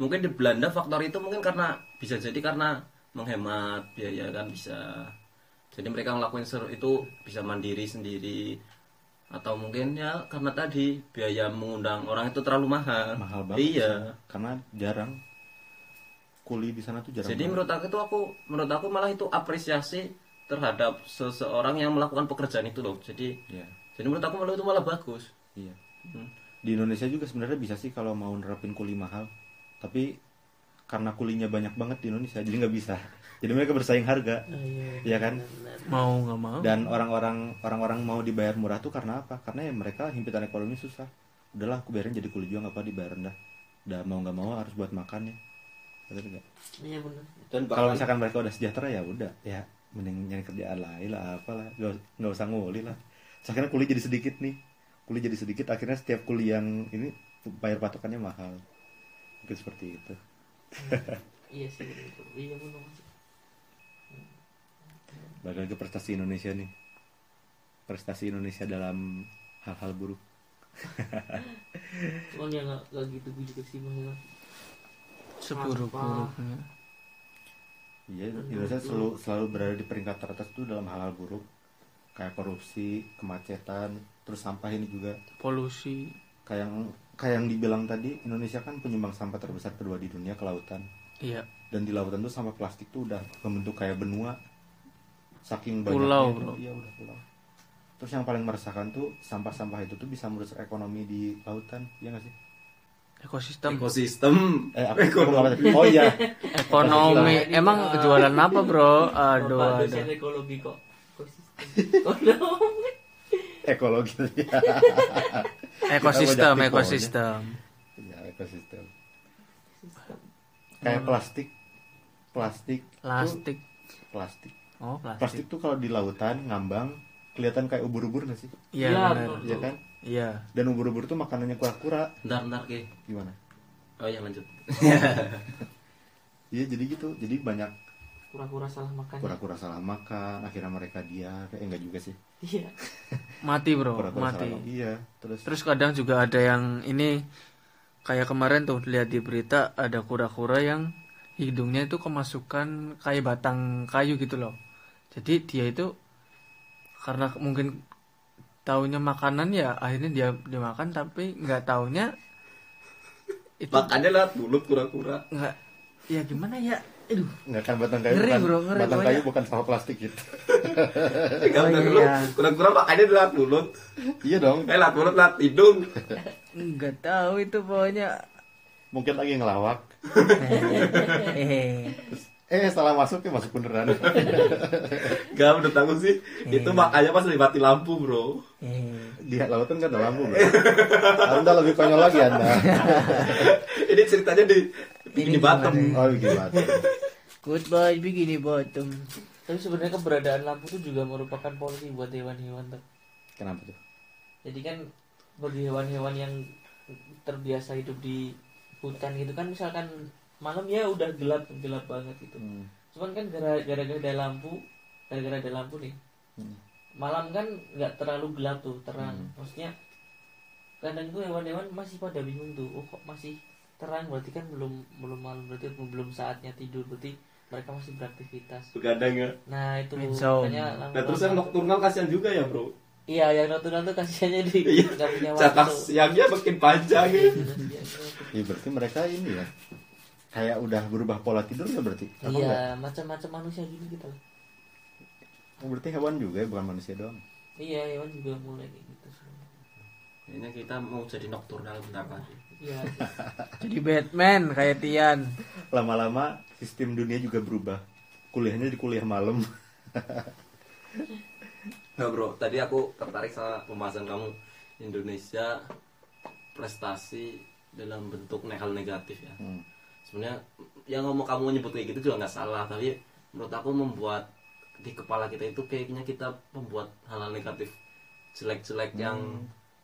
mungkin di Belanda faktor itu mungkin karena bisa jadi karena menghemat biaya kan bisa jadi mereka ngelakuin seru itu bisa mandiri sendiri atau mungkin ya karena tadi biaya mengundang orang itu terlalu mahal
mahal banget
iya
sih. karena jarang kuli di sana tuh jarang
jadi
banget.
menurut aku itu aku menurut aku malah itu apresiasi terhadap seseorang yang melakukan pekerjaan itu loh jadi
Iya.
jadi menurut aku malah itu malah bagus
Iya.
Hmm.
Di Indonesia juga sebenarnya bisa sih kalau mau nerapin kuli mahal, tapi karena kulinya banyak banget di Indonesia, jadi nggak bisa. Jadi mereka bersaing harga,
Oh, iya,
Iya kan?
Mau nggak mau?
dan orang-orang orang-orang mau dibayar murah tuh karena apa? Karena ya mereka himpitan ekonomi susah. Udahlah, aku biarin jadi kuli juga nggak apa dibayar rendah. Udah mau nggak mau harus buat makan ya. Betul nggak?
iya benar
dan
Kalau misalkan mereka udah sejahtera ya udah, ya mending nyari kerjaan lain lah, apalah, nggak nggak usah nguli lah. Soalnya kuli jadi sedikit nih, kuli jadi sedikit, akhirnya setiap kuli yang ini bayar patokannya mahal. Mungkin seperti itu.
iya sih benar iya benar
Balik lagi ke prestasi Indonesia nih. Prestasi Indonesia dalam hal-hal buruk.
cuman ya nggak nggak gitu juga sih maksudnya
Seburuk-buruknya.
Iya, Indonesia selalu selalu berada di peringkat teratas tuh dalam hal-hal buruk. Kayak korupsi, kemacetan, terus sampah ini juga.
Polusi.
Kayak yang kayak yang dibilang tadi, Indonesia kan penyumbang sampah terbesar kedua di dunia ke lautan.
Iya.
Dan di lautan tuh sampah plastik tuh udah membentuk kayak benua. Saking banyaknya.
Pulau, bro.
Iya, udah pulau. Terus yang paling meresahkan tuh sampah-sampah itu tuh bisa merusak ekonomi di lautan, iya nggak sih?
Ekosistem.
ekosistem
Eh, aku, aku ngomong apa tadi? Oh iya,
Ekonomi. Emang jualan apa bro? Aduh,
dosen ekologi kok ekosistem no
ekologi.
Ekosistem, ekosistem.
ya, ekosistem. Kayak plastik, plastik,
Plastik.
plastik.
Oh,
Plastik
plastik.
tuh kalau di lautan ngambang kelihatan kayak ubur-ubur nggak sih?
Iya,
Iya,
benar.
Iya kan?
Iya.
Dan ubur-ubur tuh makanannya kura-kura.
bentar bentar ke
Gimana?
oh ya lanjut
Iya jadi gitu. Jadi banyak
kura-kura salah makan
kura-kura salah makan. Akhirnya mereka diare. Eh enggak juga sih.
iya
Mati bro,
Kura-kura
mati.
salah. Iya. Terus
Terus kadang juga ada yang ini kayak kemarin tuh lihat di berita ada kura-kura yang hidungnya itu kemasukan kayak batang kayu gitu loh. Jadi dia itu karena mungkin taunya makanan ya akhirnya dia dia makan tapi nggak taunya itu
Makannya lewat mulut kura-kura.
nggak ya gimana ya aduh
Nggak kan batang kayu
Ngeri,
bukan
bro, ngeri,
batang kayu bukan sampah plastik gitu.
Enggak
Oh, iya.
Kura-kura makannya lewat mulut.
iya dong.
Eh lewat mulut lewat hidung.
nggak tahu itu pokoknya
Mungkin lagi ngelawak.
eh
Eh salah masuk ya masuk beneran.
Gak menurut aku sih itu makanya pas mati lampu bro.
eh
Di lautan kan ada lampu. Bro. Anda lebih konyol lagi Anda.
Ini ceritanya di
Ini
ini bottom.
Oh gimana?
goodbye begini bottom
Tapi sebenarnya keberadaan lampu itu juga merupakan polusi buat hewan-hewan tuh.
Kenapa tuh?
Jadi kan bagi hewan-hewan yang terbiasa hidup di hutan gitu kan misalkan malam ya udah gelap gelap banget gitu.
Hmm.
Cuman kan gara- gara-gara ada lampu, gara-gara ada lampu nih.
Hmm.
Malam kan nggak terlalu gelap tuh, terang. Maksudnya kadang tuh hewan-hewan masih pada bingung tuh. Oh kok masih terang berarti kan belum belum malam berarti belum saatnya tidur berarti mereka masih beraktivitas.
Begadang ya.
Nah itu makanya
Nah terus yang nocturnal kasihan juga ya bro.
Iya yang nocturnal tuh kasihannya di
Iya.
nggak punya waktu.
siangnya makin panjang ya.
Ya berarti mereka ini ya. Kayak udah berubah pola tidur ya berarti. Apa?
Iya macam-macam manusia gini gitu. loh.
Oh, berarti hewan juga ya, bukan manusia doang.
Iya hewan juga mulai kayak gitu. sebenarnya.
Kayaknya kita mau jadi nocturnal bentar lagi.
Iya.
jadi Batman kayak Tian
Lama-lama sistem dunia juga berubah. Kuliahnya di kuliah malam.
Nah bro, tadi aku tertarik sama pembahasan kamu Indonesia prestasi dalam bentuk hal negatif ya.
Hmm.
Sebenarnya yang ngomong kamu nyebut kayak gitu juga nggak salah, tapi menurut aku membuat di kepala kita itu kayaknya kita membuat hal-hal negatif jelek-jelek yang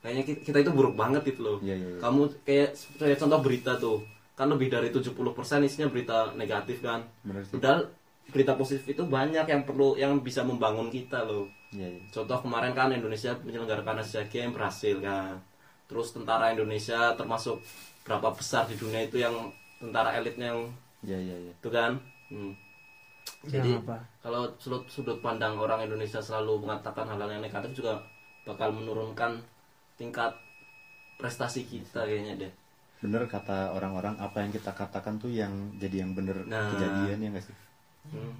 kayaknya ki- kita itu buruk banget itu loh.
Iya, iya, iya.
Kamu kayak contoh berita tuh, kan lebih dari 70% isinya berita negatif kan. Padahal berita positif itu banyak yang perlu yang bisa membangun kita loh.
Iya, iya.
Contoh kemarin kan Indonesia menyelenggarakan Asia Games berhasil kan. Terus tentara Indonesia termasuk berapa besar di dunia itu yang tentara elitnya yang
Iya, iya, iya.
itu kan. Hmm. Jadi
Yang apa?
kalau sudut sudut pandang orang Indonesia selalu mengatakan hal-hal yang negatif juga bakal menurunkan tingkat prestasi kita kayaknya deh.
Bener kata orang-orang apa yang kita katakan tuh yang jadi yang bener
Nah.
kejadian ya nggak sih?
Hmm.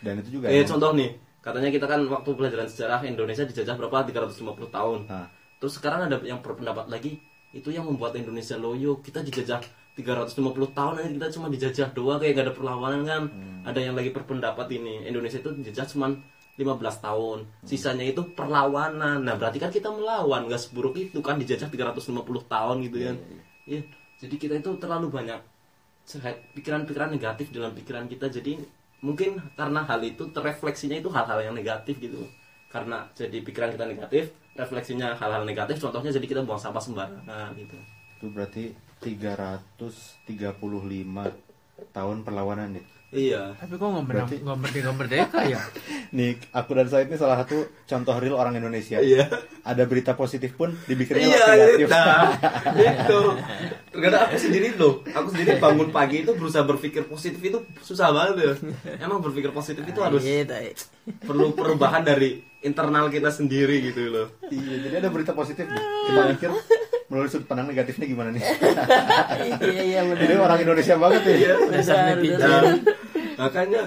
Dan itu juga emang-
contoh nih, katanya kita kan waktu pelajaran sejarah Indonesia dijajah berapa 350 tahun.
Nah,
Terus sekarang ada yang berpendapat lagi itu yang membuat Indonesia loyo. Kita dijajah 350 tahun aja kita cuma dijajah doang kayak gak ada perlawanan kan. Ada yang lagi berpendapat ini Indonesia itu dijajah cuma 15 tahun. Sisanya itu perlawanan. Nah, berarti kan kita melawan, gak seburuk itu kan dijajah 350 tahun gitu kan. Iya. Jadi kita itu terlalu banyak pikiran-pikiran negatif dalam pikiran kita. Jadi mungkin karena hal itu terrefleksinya itu hal-hal yang negatif gitu. Karena jadi pikiran kita negatif, refleksinya hal-hal negatif. Contohnya jadi kita buang sampah sembarangan gitu.
itu berarti 335 tahun perlawanan nih.
Iya.
tapi kok nggak
Berarti-
nggak merdeka merdeka ya
Nih, aku dan saya ini salah satu contoh real orang Indonesia.
Iya.
Ada berita positif pun dibikinnya
Iya,
negatif.
itu. itu. Terkadang aku sendiri loh, aku sendiri bangun pagi itu berusaha berpikir positif itu susah banget ya. Emang berpikir positif itu harus
Iya,
perlu perubahan dari internal kita sendiri gitu loh.
Iya, jadi ada berita positif nih. Kita mikir melalui sudut pandang negatifnya gimana nih.
iya iya benar.
Jadi orang Indonesia banget ya.
dasar
Benar,
netizen
benar.
Nah, makanya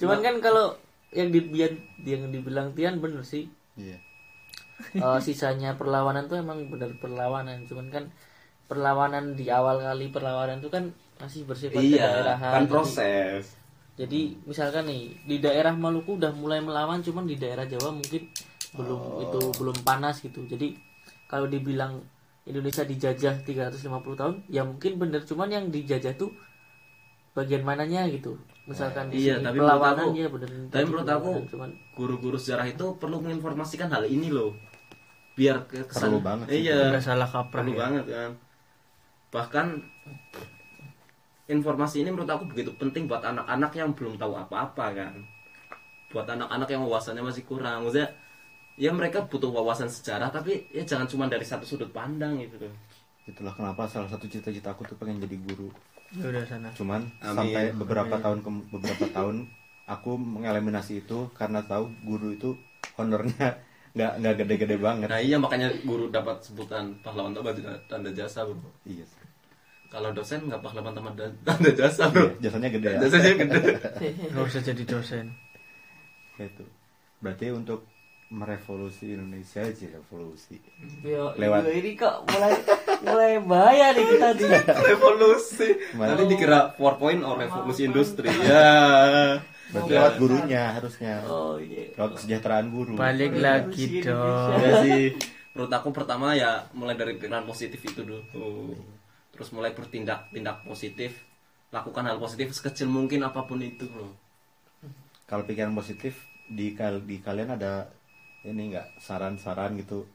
Cuman kan kalau yang di yang dibilang Tian bener sih.
Iya.
Eh, sisanya perlawanan tuh emang bener perlawanan. Cuman kan perlawanan di awal kali perlawanan tuh kan masih bersifat
iya
kedaerahan.
kan
Jadi-
proses.
Jadi misalkan nih di daerah Maluku udah mulai melawan, cuman di daerah Jawa mungkin belum itu belum panas gitu. Jadi kalau dibilang Indonesia dijajah 350 tahun, ya mungkin bener. Cuman yang dijajah tuh bagian mananya gitu. Misalkan di
Iya,
sini
tapi aku-
ya bener.
tapi menurut aku
cuman
Guru-guru sejarah itu perlu menginformasikan hal ini loh. Biar ke kesan-
Perlu banget sih.
Iya.
udah salah kaprah
perlu
ya.
banget kan bahkan informasi ini menurut aku begitu penting buat anak-anak yang belum tahu apa-apa kan buat anak-anak yang wawasannya masih kurang maksudnya ya mereka butuh wawasan sejarah tapi ya jangan cuma dari satu sudut pandang gitu loh
Itulah kenapa salah satu cita-cita aku tuh pengen jadi guru.
ya udah sana
Cuman
Amin.
sampai beberapa tahun ke- beberapa tahun aku mengeliminasi itu karena tahu guru itu honornya nggak nggak gede-gede banget
Nah iya makanya guru dapat sebutan pahlawan tanda, tanda jasa bro.
iya sih.
Kalau dosen nggak pahlawan tanda, tanda jasa bro.
jasanya gede ya
Jasanya gede.
nggak usah jadi dosen
itu berarti untuk merevolusi Indonesia sih revolusi
Yo,
Lewat.
iya, ini kok mulai mulai bahaya nih kita nih.
revolusi.
Mana?
Nanti dikira 4.0 oh, revolusi industri. Ya.
berarti lewat gurunya harusnya
Oh iya.
lewat kesejahteraan guru
balik lagi dong
Ya sih. Menurut aku pertama ya mulai dari pikiran positif itu dulu. Terus mulai bertindak tindak positif. Lakukan hal positif sekecil mungkin apa pun itu bro.
kalau pikiran positif di kal- di kalian ada ini nggak saran-saran gitu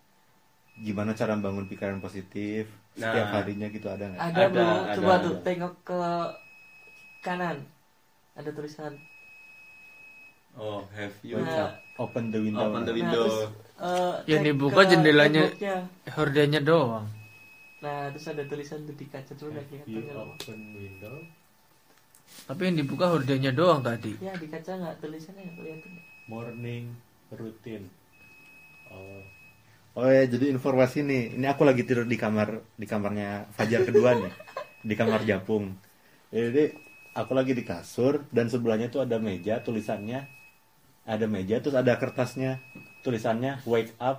gimana cara membangun pikiran positif setiap
Nah.
harinya gitu ada nggak
Ada,
Ada,
bro,
ada,
coba
ada.
tuh tengok ke kanan. Ada tulisan.
Oh have you
Nah.
open the window
open the
Nah,
window.
terus, eh,
Yang dibuka jendelanya. hordenya doang
Nah, terus ada tulisan tuh di kaca tuh lagi
You
kelihatan.
open window.
tapi yang dibuka hordenya doang tadi
Ya di kaca nggak tulisannya nggak kelihatan.
Morning routine. Oh,
Oh ya, jadi informasi nih. Ini aku lagi tidur di kamar di kamarnya Fajar kedua nih, di kamar Japung. Jadi aku lagi di kasur dan sebelahnya tuh ada meja tulisannya ada meja terus ada kertasnya tulisannya wake up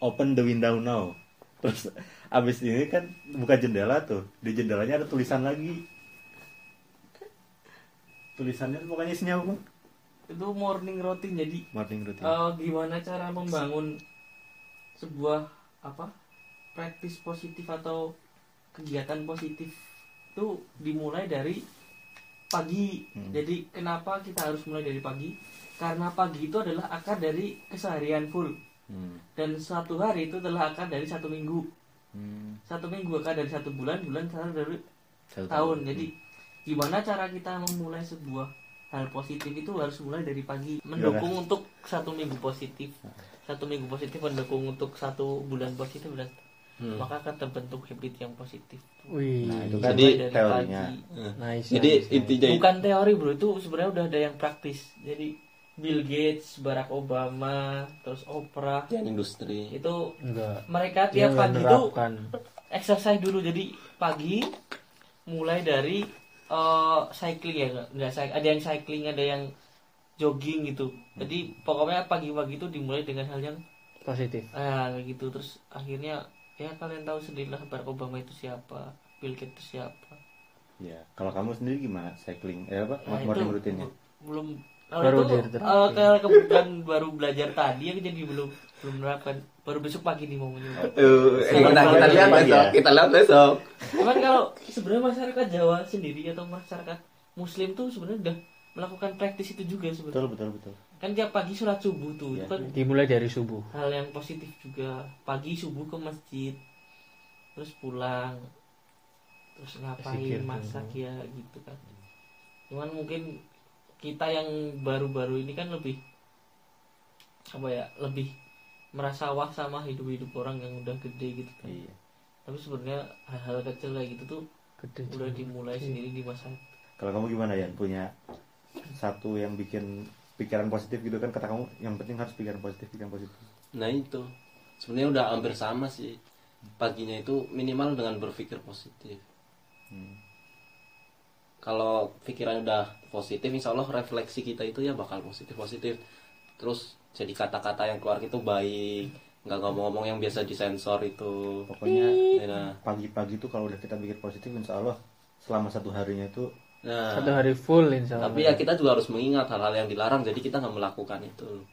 open the window now. Terus abis ini kan buka jendela tuh di jendelanya ada tulisan lagi. Tulisannya tuh pokoknya isinya apa?
Itu morning routine jadi
Morning routine.
eh, gimana cara membangun sebuah apa praktis positif atau kegiatan positif itu dimulai dari pagi.
Hmm.
Jadi kenapa kita harus mulai dari pagi? Karena pagi itu adalah akar dari keseharian full
Hmm.
dan satu hari itu adalah akar dari satu minggu.
Hmm.
Satu minggu akar dari satu bulan, bulan akar dari
Satu
tahun. Jadi gimana cara kita memulai sebuah hal positif itu harus mulai dari pagi. Mendukung untuk satu minggu positif, satu minggu positif mendukung untuk satu bulan positif dan
Hmm.
maka akan terbentuk habit yang positif.
wih
Nah, itu kan
Jadi,
teorinya.
pagi.
nice
Jadi
nice, nice.
intinya itu
Bukan teori bro, itu sebenarnya udah ada yang praktis. Jadi Bill Gates, Barack Obama, terus Oprah
yang industri.
itu
enggak
mereka tiap pagi itu exercise dulu jadi pagi mulai dari eh, cycling ya nggak- nggak cy- ada yang cycling ada yang jogging gitu jadi pokoknya pagi-pagi itu dimulai dengan hal yang
positif
ah kayak gitu terus akhirnya ya kalian tahu sendiri lah Barack Obama itu siapa Bill Gates itu siapa
Ya, kalau kamu sendiri gimana cycling? Eh apa?
Nah,
morning routine
belum
Baru
itu
diterapin.
eh, ke- kebetulan baru belajar tadi ya jadi belum belum menerapkan baru besok pagi nih mau mencoba
Eh,
Sama
kita, kita
sama
lihat besok.
ya.
Kita lihat besok.
Cuman kalau sebenarnya masyarakat Jawa sendiri atau masyarakat Muslim tuh sebenarnya udah melakukan praktis itu juga
Betul,
sebenarnya.
betul, betul.
Kan tiap pagi sholat subuh tuh,
Iya.
itu kan
dimulai dari subuh
hal yang positif juga. Pagi subuh ke masjid, terus pulang, terus ngapain,
Zikir
masak
dulu.
ya gitu kan. Cuman mungkin kita yang baru-baru ini kan lebih apa ya, lebih merasa wah sama hidup-hidup orang yang udah gede gitu kan.
Iya.
Tapi sebenarnya hal-hal kecil kayak gitu tuh
gede
udah dimulai sendiri di masa
Kalau kamu gimana ya? Punya satu yang bikin pikiran positif gitu kan kata kamu yang penting harus pikiran positif, pikiran positif.
Nah itu sebenarnya udah hampir sama sih. Paginya itu minimal dengan berpikir positif.
Hmm.
Kalau pikiran udah positif, insya Allah refleksi kita itu ya bakal positif positif. Terus jadi kata-kata yang keluar itu baik, nggak ngomong-ngomong yang biasa disensor itu.
Pokoknya
Nah,
pagi-pagi tuh kalau udah kita pikir positif insya Allah selama satu harinya itu
nah
satu hari full insya Allah
tapi ya kita juga harus mengingat hal-hal yang dilarang, jadi kita nggak melakukan itu.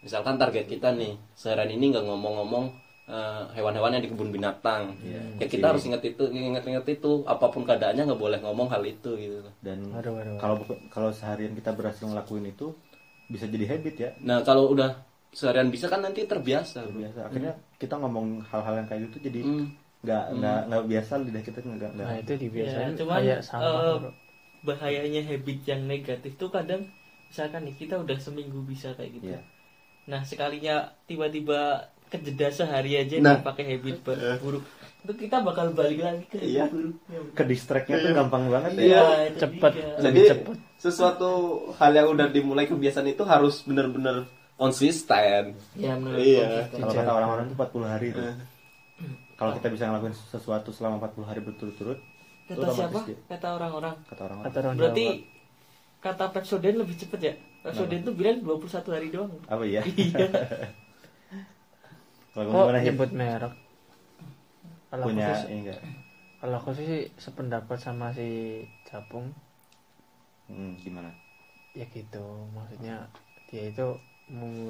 Misalkan target kita nih seharian ini nggak ngomong-ngomong eh, hewan-hewan yang di kebun binatang, ya kita harus ingat itu, ingat-ingat itu, apa pun keadaannya nggak boleh ngomong hal itu gitu.
dan
Waduh, waduh, waduh.
kalau kalau seharian kita berhasil ngelakuin itu bisa jadi habit ya.
Nah kalau udah seharian bisa kan nanti terbiasa. bro.
Biasa. Akhirnya kita ngomong hal-hal yang kayak gitu jadi
Hmm.
Nggak nggak nggak biasa lidah kita nggak nggak
nah itu dibiasain
Ya, cuman,
kayak sama
eh,
bro.
bahayanya habit yang negatif tuh kadang misalkan nih kita udah seminggu bisa kayak gitu
Iya.
nah sekalinya tiba-tiba kejeda sehari aja
Nah.
nih pakai habit ber- buruk itu kita bakal balik lagi ke
Iya.
buruknya
ke distractnya tuh gampang banget ya.
Iya,
itu
cepet.
dia.
Lebih
Jadi
cepet.
sesuatu hal yang udah dimulai kebiasaan itu harus benar-benar konsisten
ya
Iya.
Kalau kata orang-orang itu 40 hari itu. Kalau kita bisa ngelakuin sesuatu selama 40 hari berturut-turut,
kata siapa
dia-
kata orang-orang
Kata orang-orang.
kata orang
berarti
Jawa.
kata Pepsodent lebih cepet ya Pepsodent tuh bilang 21 hari doang
Apa ya?
iya
Kalau gimana Hip?
nyebut merek kalau aku
punya
sih
ini enggak?
kalau aku sih sependapat sama si Capung
Hmm, gimana?
ya gitu maksudnya dia itu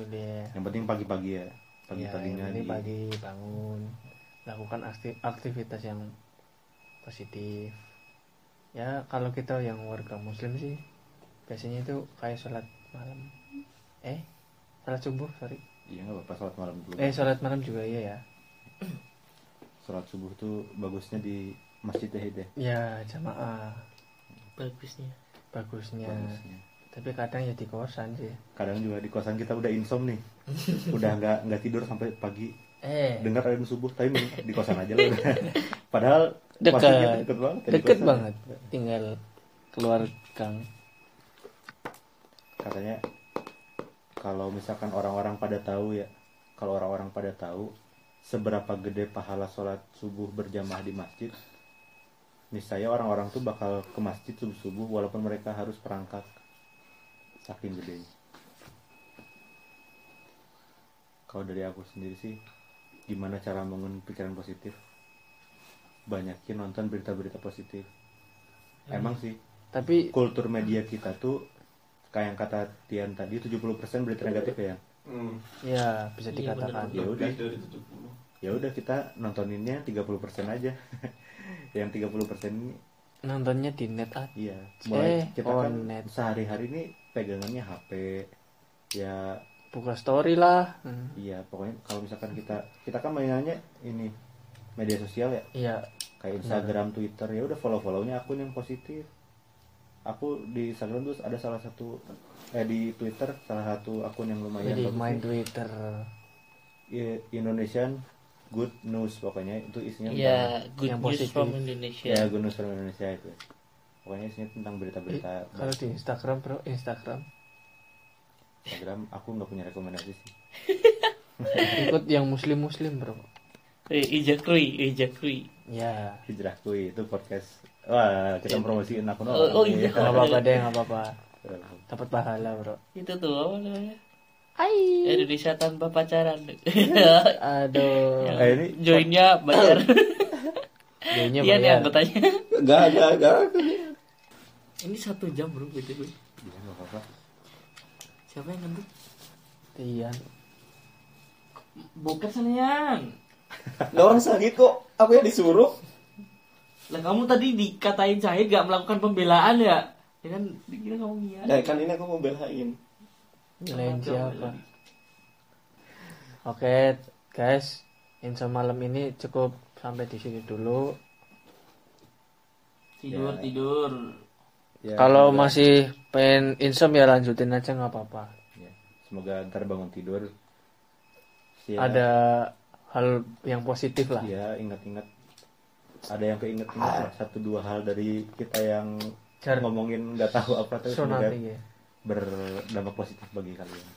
dia
Yang penting pagi-pagi ya.
ya,
Pagi-paginya
yang penting
di
pagi bangun lakukan akti- aktivitas yang positif ya kalau kita yang warga muslim sih biasanya itu kayak sholat malam eh sholat subuh sorry
Iya nggak apa-apa sholat malam dulu.
eh sholat malam juga iya ya
Sholat subuh tuh bagusnya di masjid ya Hid ya.
ya jamaah
bagusnya
bagusnya
Bagusnya.
tapi kadang ya di kosan sih
Kadang juga di kosan kita udah insom nih. udah nggak nggak tidur sampai pagi.
Eh
Dengar ada subuh tapi di kosan aja lah. Padahal
Dekat.
deket banget. di
deket banget tinggal keluar gang
katanya kalau misalkan orang-orang pada tahu ya kalau orang-orang pada tahu seberapa gede pahala sholat subuh berjamaah di masjid misalnya orang-orang tuh bakal ke masjid subuh subuh walaupun mereka harus perangkat saking gede kalau dari aku sendiri sih gimana cara bangun pikiran positif banyakin nonton berita-berita positif emang sih
tapi
kultur media kita tuh kayak yang kata Tian tadi 70% berita negatif ya.
hmm.
ya bisa
Iya,
dikatakan
Ya udah,
lebih dari 70
ya udah kita nontoninnya 30% aja. yang 30% ini
nontonnya di net aja
iya.
Eh,
Mulai kita kan
online.
sehari-hari ini pegangannya HP. Ya
buka story lah. Hmm.
iya, pokoknya kalau misalkan kita kita kan mainannya ini media sosial ya,
iya.
Kayak Instagram, Twitter, ya udah follow-follownya akun yang positif. Aku di Instagram tuh ada salah satu eh di Twitter salah satu akun yang lumayan
jadi
bagus
main
nih.
Twitter.
Indonesian Good News pokoknya itu isinya
ya good
yang
news
positif.
from Indonesia.
Ya Good News from Indonesia itu. Pokoknya isinya tentang
Eh,
berita-berita
kalau di Instagram bro Instagram
Instagram aku nggak punya rekomendasi sih.
Ikut yang muslim muslim bro.
Eh, ijakri ijakri
ya.
Hijrah kui itu podcast. Wah kita promosiin akun
Oh, oh iya.
nggak apa-apa deh nggak apa-apa. Dapat pahala bro.
Itu tuh apa namanya?
Hai.
Indonesia tanpa pacaran.
Aduh.
Eh ini
joinnya bayar.
Dia-nya
iya nih
bayar.
anggotanya.
Gak, gak, gak.
ini satu jam bro btw.
Iya, apa-apa
siapa yang ngentut
Tian
boker salian
Lah orang sakit kok. Aku yang disuruh.
lah kamu tadi dikatain saya gak melakukan pembelaan ya? Ya kan dikira kamu iya
Nah kan ini aku mau belain.
Nyalain siapa? oke guys. Info malam ini cukup sampai di sini dulu.
Tidur tidur
ya,
kalau
semoga-
masih pengen insom ya lanjutin aja nggak apa-apa.
Ya, semoga ntar bangun tidur ya,
ada hal yang positif lah.
Ya ingat-ingat. Ada yang keinget-inget lah, satu dua hal dari kita yang
Jar-
ngomongin nggak tahu apa tapi semoga
ya.
berdampak positif bagi kalian